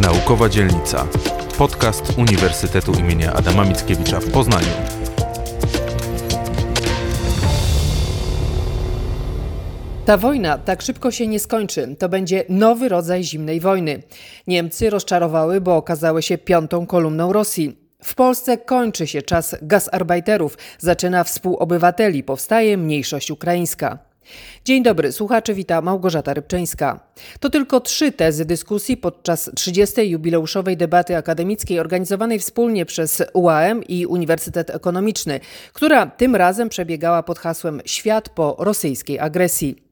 Naukowa Dzielnica. Podcast Uniwersytetu imienia Adama Mickiewicza w Poznaniu. Ta wojna tak szybko się nie skończy. To będzie nowy rodzaj zimnej wojny. Niemcy rozczarowały, bo okazały się piątą kolumną Rosji. W Polsce kończy się czas gasarbajterów, zaczyna współobywateli, powstaje mniejszość ukraińska. Dzień dobry, słuchacze, wita Małgorzata Rybczyńska. To tylko trzy tezy dyskusji podczas 30. jubileuszowej debaty akademickiej organizowanej wspólnie przez UAM i Uniwersytet Ekonomiczny, która tym razem przebiegała pod hasłem Świat po rosyjskiej agresji.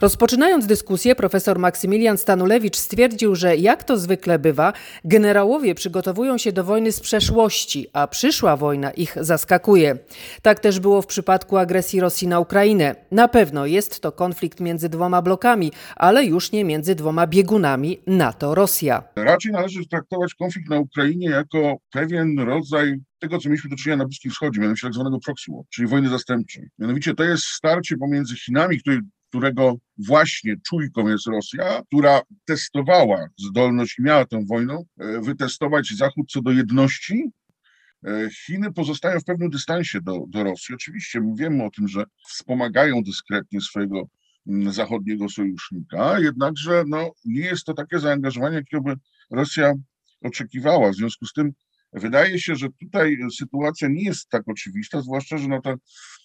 Rozpoczynając dyskusję, profesor Maksymilian Stanulewicz stwierdził, że jak to zwykle bywa, generałowie przygotowują się do wojny z przeszłości, a przyszła wojna ich zaskakuje. Tak też było w przypadku agresji Rosji na Ukrainę. Na pewno jest to konflikt między dwoma blokami, ale już nie między dwoma biegunami NATO-Rosja. Raczej należy traktować konflikt na Ukrainie jako pewien rodzaj tego, co mieliśmy do czynienia na Bliskim Wschodzie, mianowicie tak zwanego proxy war, czyli wojny zastępczej. Mianowicie to jest starcie pomiędzy Chinami, które którego właśnie czujką jest Rosja, która testowała zdolność i miała tę wojną e, wytestować Zachód co do jedności. E, Chiny pozostają w pewnym dystansie do, do Rosji. Oczywiście wiemy o tym, że wspomagają dyskretnie swojego mm, zachodniego sojusznika, jednakże no, nie jest to takie zaangażowanie, jakiego by Rosja oczekiwała. W związku z tym wydaje się, że tutaj sytuacja nie jest tak oczywista, zwłaszcza, że na te Mm,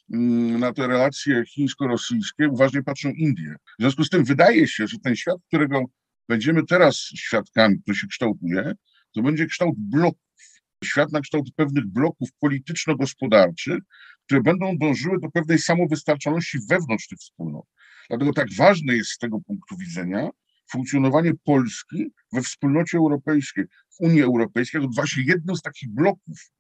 na te relacje chińsko-rosyjskie uważnie patrzą Indie. W związku z tym wydaje się, że ten świat, którego będziemy teraz świadkami, który się kształtuje, to będzie kształt bloków. Świat na kształt pewnych bloków polityczno-gospodarczych, które będą dążyły do pewnej samowystarczalności wewnątrz tych wspólnot. Dlatego tak ważne jest z tego punktu widzenia funkcjonowanie Polski we wspólnocie europejskiej, w Unii Europejskiej, to właśnie jednym z takich bloków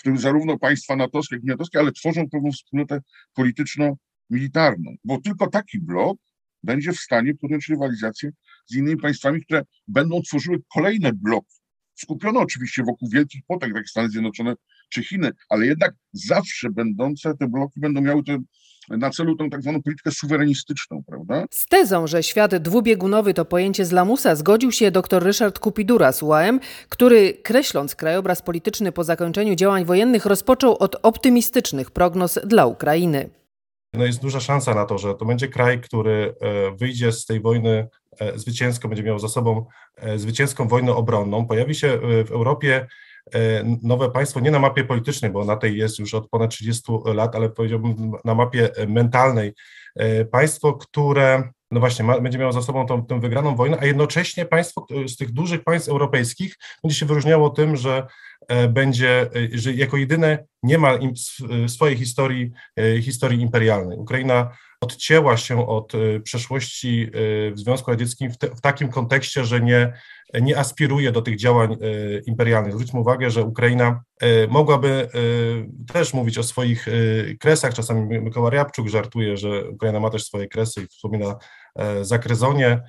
w tym zarówno państwa natowskie, jak i natowskie, ale tworzą pewną wspólnotę polityczno-militarną, bo tylko taki blok będzie w stanie podjąć rywalizację z innymi państwami, które będą tworzyły kolejne bloki. Skupione oczywiście wokół wielkich potęg, jak Stany Zjednoczone czy Chiny, ale jednak zawsze będące te bloki będą miały te na celu tą tak zwaną politykę suwerenistyczną, prawda? Z tezą, że świat dwubiegunowy to pojęcie z lamusa, zgodził się dr Ryszard Kupidura z UAM, który kreśląc krajobraz polityczny po zakończeniu działań wojennych rozpoczął od optymistycznych prognoz dla Ukrainy. No jest duża szansa na to, że to będzie kraj, który e, wyjdzie z tej wojny e, zwycięsko, będzie miał za sobą e, zwycięską wojnę obronną. Pojawi się w Europie nowe państwo, nie na mapie politycznej, bo na tej jest już od ponad 30 lat, ale powiedziałbym na mapie mentalnej, e, państwo, które no właśnie, ma, będzie miało za sobą tą, wygraną wojnę, a jednocześnie państwo z tych dużych państw europejskich będzie się wyróżniało tym, że e, będzie, że jako jedyne nie ma im swojej historii, historii imperialnej. Ukraina odcięła się od przeszłości w Związku Radzieckim w, te, w takim kontekście, że nie nie aspiruje do tych działań e, imperialnych. Zwróćmy uwagę, że Ukraina mogłaby też mówić o swoich kresach. Czasami Mikołaj Ryabczuk żartuje, że Ukraina ma też swoje kresy i wspomina Zakrezonie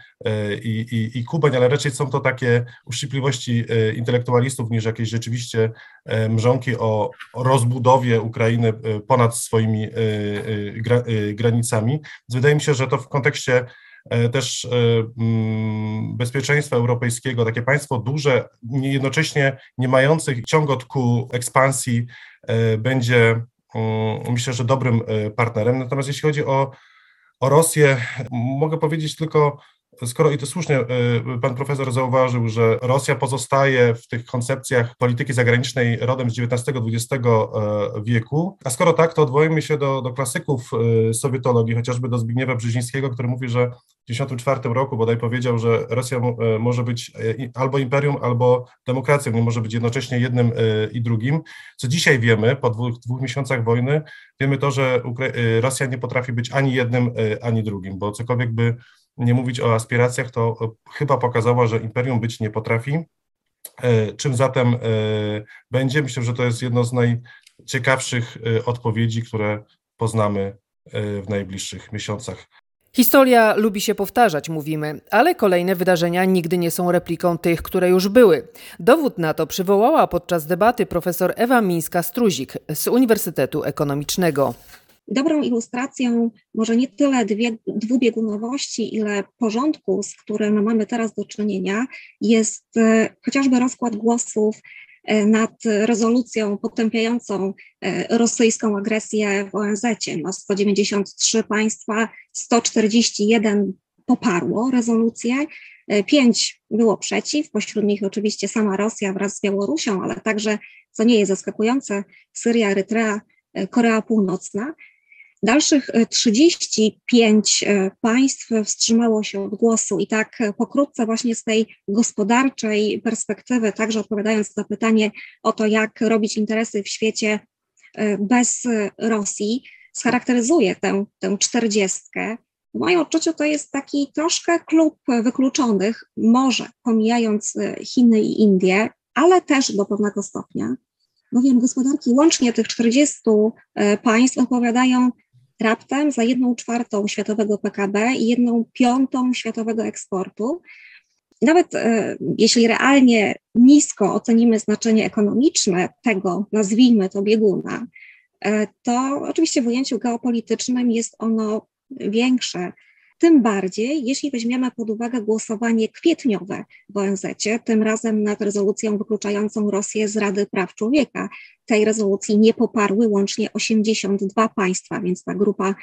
i, i, i Kubeń, ale raczej są to takie uszczypliwości intelektualistów niż jakieś rzeczywiście mrzonki o, rozbudowie Ukrainy ponad swoimi granicami. Więc wydaje mi się, że to w kontekście E, też e, mm, bezpieczeństwa europejskiego, takie państwo duże, jednocześnie nie mających ciągot ku ekspansji, e, będzie mm, myślę, że dobrym partnerem. Natomiast jeśli chodzi o, o Rosję, mogę powiedzieć tylko skoro i to słusznie y, pan profesor zauważył, że Rosja pozostaje w tych koncepcjach polityki zagranicznej rodem z XIX-XX e, wieku, a skoro tak, to odwołujemy się do, do klasyków y, sowietologii, chociażby do Zbigniewa Brzezińskiego, który mówi, że w 1954 roku bodaj powiedział, że Rosja e, może być e, albo imperium, albo demokracją, nie może być jednocześnie jednym i drugim. Co dzisiaj wiemy, po dwóch, dwóch miesiącach wojny, wiemy to, że Rosja nie potrafi być ani jednym, ani drugim, bo cokolwiek by nie mówić o aspiracjach, to chyba pokazała, że imperium być nie potrafi. E, czym zatem e, będzie? Myślę, że to jest jedno z najciekawszych e, odpowiedzi, które poznamy w najbliższych miesiącach. Historia lubi się powtarzać, mówimy, ale kolejne wydarzenia nigdy nie są repliką tych, które już były. Dowód na to przywołała podczas debaty profesor Ewa Mińska-Struzik z Uniwersytetu Ekonomicznego. Dobrą ilustracją może nie tyle dwie, dwubiegunowości, ile porządku, z którym mamy teraz do czynienia, jest e, chociażby rozkład głosów e, nad rezolucją potępiającą e, rosyjską agresję w ONZ. No 193 państwa, 141 poparło rezolucję, pięć było przeciw, pośród nich oczywiście sama Rosja wraz z Białorusią, ale także, co nie jest zaskakujące, Syria, Erytrea, Korea Północna. Dalszych 35 e, e, państw wstrzymało się od głosu i tak e, pokrótce właśnie z tej gospodarczej perspektywy, także odpowiadając na pytanie o to, jak robić interesy w świecie bez Rosji, scharakteryzuje tę, tę czterdziestkę. W moim odczuciu to jest taki troszkę klub wykluczonych, może pomijając Chiny i Indie, ale też do pewnego stopnia, bowiem gospodarki łącznie tych 40 państw odpowiadają raptem za jedną czwartą światowego PKB i jedną piątą światowego eksportu. Nawet e, jeśli realnie nisko ocenimy znaczenie ekonomiczne tego, nazwijmy to bieguna, e, to oczywiście w ujęciu geopolitycznym jest ono większe. Tym bardziej, jeśli weźmiemy pod uwagę głosowanie kwietniowe w ONZ, tym razem nad rezolucją wykluczającą Rosję z Rady Praw Człowieka. Tej rezolucji nie poparły łącznie 82 państwa, więc ta grupa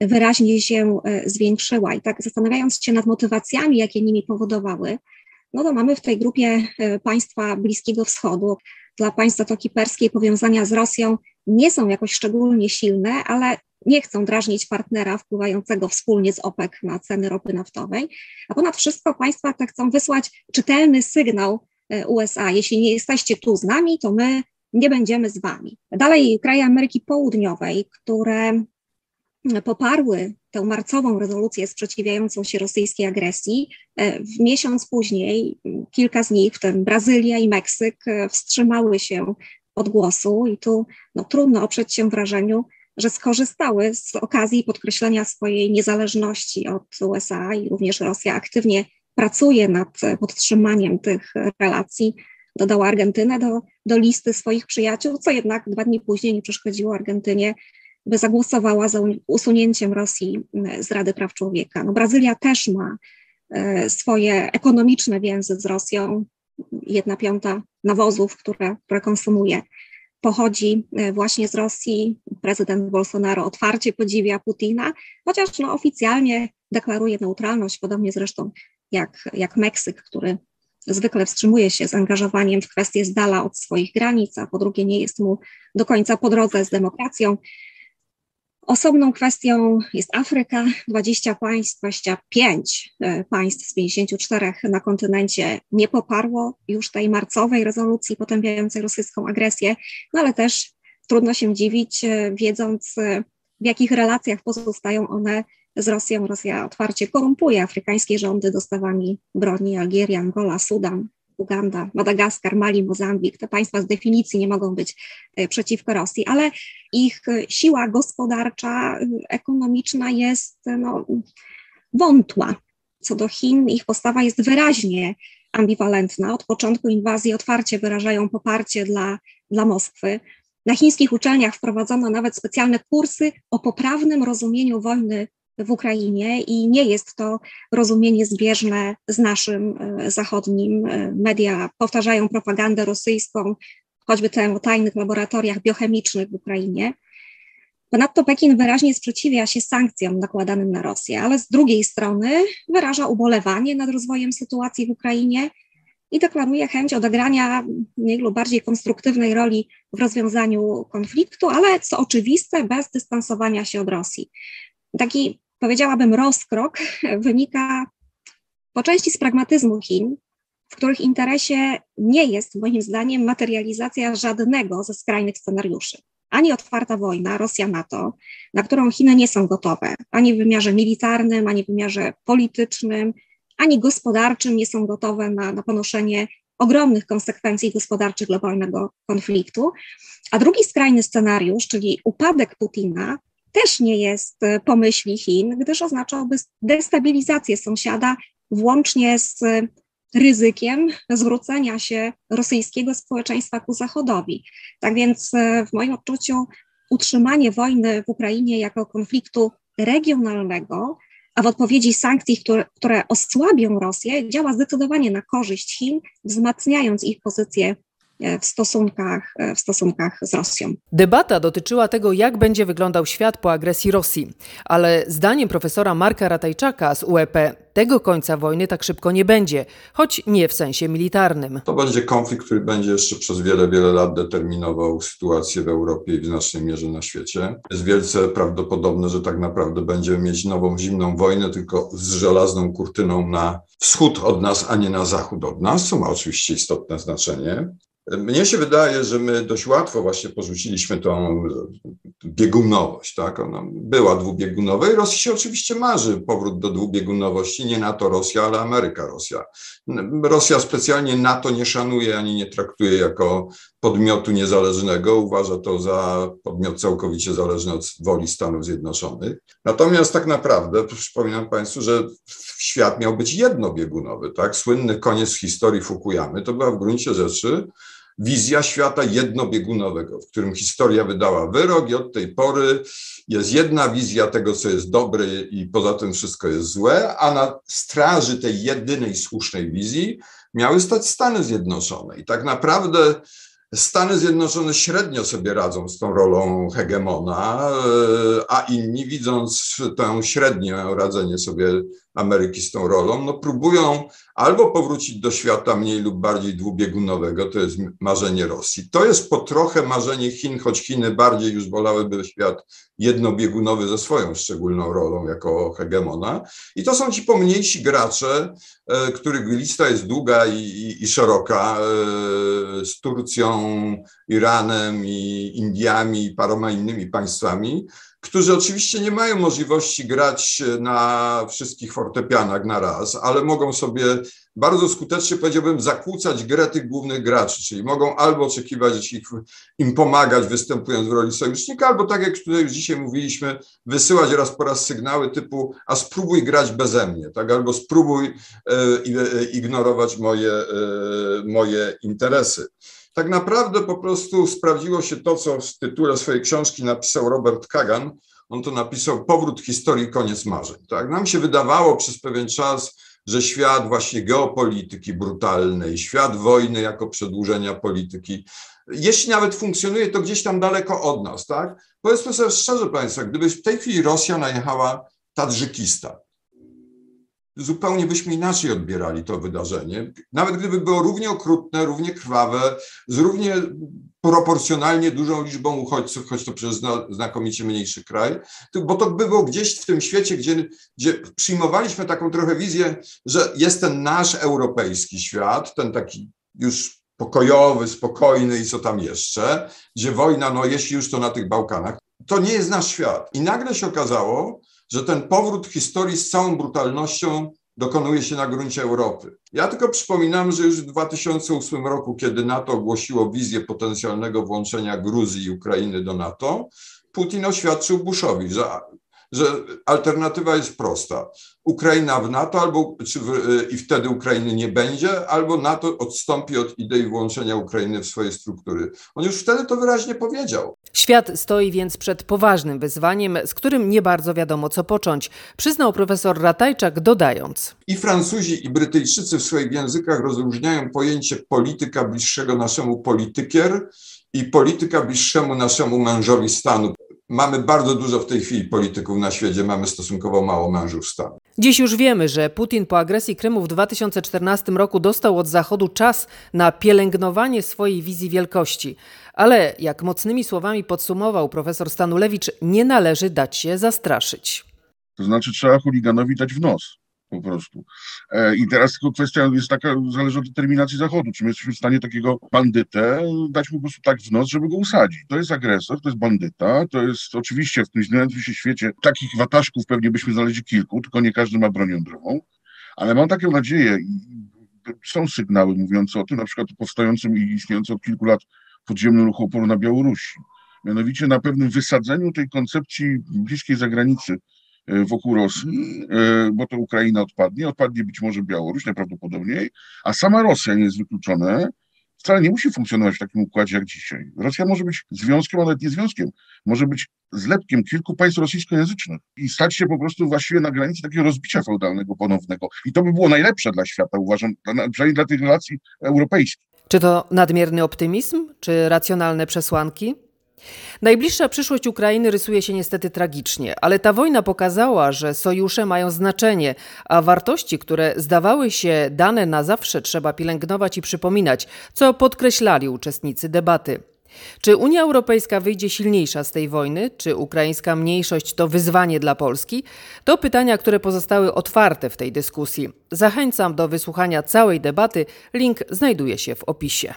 wyraźnie się e, zwiększyła. I tak zastanawiając się nad motywacjami, jakie nimi powodowały, no to mamy w tej grupie e, państwa Bliskiego Wschodu. Dla państw Zatoki Perskiej powiązania z Rosją nie są jakoś szczególnie silne, ale nie chcą drażnić partnera wpływającego wspólnie z OPEC na ceny ropy naftowej, a ponad wszystko państwa te chcą wysłać czytelny sygnał e, USA. Jeśli nie jesteście tu z nami, to my nie będziemy z wami. Dalej kraje Ameryki Południowej, które poparły tę marcową rezolucję sprzeciwiającą się rosyjskiej agresji. E, w miesiąc później kilka z nich, w tym Brazylia i Meksyk, e, wstrzymały się od głosu i tu no, trudno oprzeć się wrażeniu, że skorzystały z okazji podkreślenia swojej niezależności od USA i również Rosja aktywnie pracuje nad podtrzymaniem tych relacji. Dodała Argentynę do, do listy swoich przyjaciół, co jednak dwa dni później nie przeszkodziło Argentynie, by zagłosowała za usunięciem Rosji z Rady Praw Człowieka. No, Brazylia też ma e, swoje ekonomiczne więzy z Rosją. Jedna piąta nawozów, które, które konsumuje pochodzi e, właśnie z Rosji. Prezydent Bolsonaro otwarcie podziwia Putina, chociaż no, oficjalnie deklaruje neutralność, podobnie zresztą jak, jak Meksyk, który zwykle wstrzymuje się z angażowaniem w kwestie z dala od swoich granic, a po drugie nie jest mu do końca po drodze z demokracją. Osobną kwestią jest Afryka. 20 państw, 25 e, państw z 54 na kontynencie nie poparło już tej marcowej rezolucji potępiającej rosyjską agresję, no ale też trudno się dziwić, e, wiedząc e, w jakich relacjach pozostają one z Rosją. Rosja otwarcie korumpuje afrykańskie rządy dostawami broni Algieria, Angola, Sudan, Uganda, Madagaskar, Mali, Mozambik, te państwa z definicji nie mogą być e, przeciwko Rosji, ale ich e, siła gospodarcza, e, ekonomiczna jest no, wątła. Co do Chin, ich postawa jest wyraźnie ambiwalentna. Od początku inwazji otwarcie wyrażają poparcie dla, dla Moskwy. Na chińskich uczelniach wprowadzono nawet specjalne kursy o poprawnym rozumieniu wojny w Ukrainie i nie jest to rozumienie zbieżne z naszym e, zachodnim. E, media powtarzają propagandę rosyjską, choćby tę o tajnych laboratoriach biochemicznych w Ukrainie. Ponadto Pekin wyraźnie sprzeciwia się sankcjom nakładanym na Rosję, ale z drugiej strony wyraża ubolewanie nad rozwojem sytuacji w Ukrainie i deklaruje chęć odegrania mniej lub bardziej konstruktywnej roli w rozwiązaniu konfliktu, ale co oczywiste, bez dystansowania się od Rosji. Taki powiedziałabym, rozkrok wynika po części z pragmatyzmu Chin, w których interesie nie jest, moim zdaniem, materializacja żadnego ze skrajnych scenariuszy. Ani otwarta wojna Rosja-NATO, na którą Chiny nie są gotowe, ani w wymiarze militarnym, ani w wymiarze politycznym, ani gospodarczym nie są gotowe na, na ponoszenie ogromnych konsekwencji gospodarczych globalnego konfliktu. A drugi skrajny scenariusz, czyli upadek Putina, też nie jest e, pomyśli Chin, gdyż oznaczałby destabilizację sąsiada, włącznie z ryzykiem zwrócenia się rosyjskiego społeczeństwa ku Zachodowi. Tak więc e, w moim odczuciu utrzymanie wojny w Ukrainie jako konfliktu regionalnego, a w odpowiedzi sankcji, które, które osłabią Rosję, działa zdecydowanie na korzyść Chin, wzmacniając ich pozycję E, w stosunkach, e, w stosunkach z Rosją. Debata dotyczyła tego, jak będzie wyglądał świat po agresji Rosji, ale zdaniem profesora Marka Ratajczaka z UEP tego końca wojny tak szybko nie będzie, choć nie w sensie militarnym. To będzie konflikt, który będzie jeszcze przez wiele, wiele lat determinował sytuację w Europie i w znacznej mierze na świecie. Jest wielce prawdopodobne, że tak naprawdę będziemy mieć nową zimną wojnę, tylko z żelazną kurtyną na wschód od nas, a nie na zachód od nas, co ma oczywiście istotne znaczenie. Mnie się wydaje, że my dość łatwo właśnie porzuciliśmy tą biegunowość, tak? Ona była dwubiegunowa i Rosji się oczywiście marzy powrót do dwubiegunowości, nie NATO Rosja, ale Ameryka Rosja. Rosja specjalnie NATO nie szanuje ani nie traktuje jako podmiotu niezależnego, uważa to za podmiot całkowicie zależny od woli Stanów Zjednoczonych. Natomiast tak naprawdę przypominam Państwu, że świat miał być jednobiegunowy, tak? Słynny koniec historii Fukuyamy to była w gruncie rzeczy wizja świata jednobiegunowego, w którym historia wydała wyrok i od tej pory jest jedna wizja tego, co jest dobre i poza tym wszystko jest złe, a na straży tej jedynej słusznej wizji miały stać Stany Zjednoczone. I tak naprawdę Stany Zjednoczone średnio sobie radzą z tą rolą hegemona, e, a inni, widząc tę średnie radzenie sobie Ameryki z tą rolą, no próbują albo powrócić do świata mniej lub bardziej dwubiegunowego, to jest marzenie Rosji. To jest po trochę marzenie Chin, choć Chiny bardziej już wolałyby świat jednobiegunowy ze swoją szczególną rolą jako hegemona. I to są ci pomniejsi gracze, e, których lista jest długa i, i, i szeroka, e, z Turcją, Iranem i Indiami i paroma innymi państwami, którzy oczywiście nie mają możliwości grać na wszystkich fortepianach na raz, ale mogą sobie bardzo skutecznie, powiedziałbym, zakłócać grę tych głównych graczy, czyli mogą albo oczekiwać, ich, im pomagać, występując w roli sojusznika, albo tak jak tutaj już dzisiaj mówiliśmy, wysyłać raz po raz sygnały typu, a spróbuj grać beze mnie, tak, albo spróbuj e, e, ignorować moje, e, moje interesy. Tak naprawdę po prostu sprawdziło się to, co w tytule swojej książki napisał Robert Kagan. On to napisał Powrót historii, koniec marzeń. Tak? Nam się wydawało przez pewien czas, że świat właśnie geopolityki brutalnej, świat wojny jako przedłużenia polityki, jeśli nawet funkcjonuje, to gdzieś tam daleko od nas, tak? Powiedzmy sobie szczerze Państwa, gdyby w tej chwili Rosja najechała Tadżykistan, zupełnie byśmy inaczej odbierali to wydarzenie. Nawet gdyby było równie okrutne, równie krwawe, z równie proporcjonalnie dużą liczbą uchodźców, choć to przez znakomicie mniejszy kraj, bo to by było gdzieś w tym świecie, gdzie, gdzie przyjmowaliśmy taką trochę wizję, że jest ten nasz europejski świat, ten taki już pokojowy, spokojny i co tam jeszcze, gdzie wojna, no jeśli już to na tych Bałkanach, to nie jest nasz świat. I nagle się okazało, że ten powrót historii z całą brutalnością dokonuje się na gruncie Europy. Ja tylko przypominam, że już w 2008 roku, kiedy NATO ogłosiło wizję potencjalnego włączenia Gruzji i Ukrainy do NATO, Putin oświadczył Bushowi, że że alternatywa jest prosta. Ukraina w NATO, albo, czy w, i wtedy Ukrainy nie będzie, albo NATO odstąpi od idei włączenia Ukrainy w swoje struktury. On już wtedy to wyraźnie powiedział. Świat stoi więc przed poważnym wyzwaniem, z którym nie bardzo wiadomo co począć, przyznał profesor Ratajczak, dodając. I Francuzi, i Brytyjczycy w swoich językach rozróżniają pojęcie polityka bliższego naszemu politykier i polityka bliższemu naszemu mężowi stanu mamy bardzo dużo w tej chwili polityków na świecie, mamy stosunkowo mało mężów stanu. Dziś już wiemy, że Putin po agresji Krymu w 2014 roku dostał od Zachodu czas na pielęgnowanie swojej wizji wielkości. Ale jak mocnymi słowami podsumował profesor Stanulewicz, nie należy dać się zastraszyć. To znaczy trzeba chuliganowi dać w nos po prostu. E, I teraz tylko kwestia jest taka, zależy od determinacji Zachodu. Czy my jesteśmy w stanie takiego bandytę dać mu po prostu tak w nos, żeby go usadzić. To jest agresor, to jest bandyta, to jest oczywiście w tym zmieniającym się świecie takich wataszków pewnie byśmy znaleźli kilku, tylko nie każdy ma broń jądrową. Ale mam taką nadzieję i są sygnały mówiące o tym, na przykład o powstającym i istniejącym od kilku lat podziemnym ruchu oporu na Białorusi. Mianowicie na pewnym wysadzeniu tej koncepcji bliskiej zagranicy wokół Rosji, e, bo to Ukraina odpadnie, odpadnie być może Białoruś najprawdopodobniej, a sama Rosja nie jest wykluczone, wcale nie musi funkcjonować w takim układzie jak dzisiaj. Rosja może być związkiem, a nawet nie związkiem. Może być zlepkiem kilku państw rosyjskojęzycznych i stać się po prostu właściwie na granicy takiego rozbicia feudalnego ponownego. I to by było najlepsze dla świata, uważam, przynajmniej dla tych relacji europejskich. Czy to nadmierny optymizm, czy racjonalne przesłanki? Najbliższa przyszłość Ukrainy rysuje się niestety tragicznie, ale ta wojna pokazała, że sojusze mają znaczenie, a wartości, które zdawały się dane na zawsze, trzeba pielęgnować i przypominać, co podkreślali uczestnicy debaty. Czy Unia Europejska wyjdzie silniejsza z tej wojny? Czy ukraińska mniejszość to wyzwanie dla Polski? To pytania, które pozostały otwarte w tej dyskusji. Zachęcam do wysłuchania całej debaty. Link znajduje się w opisie.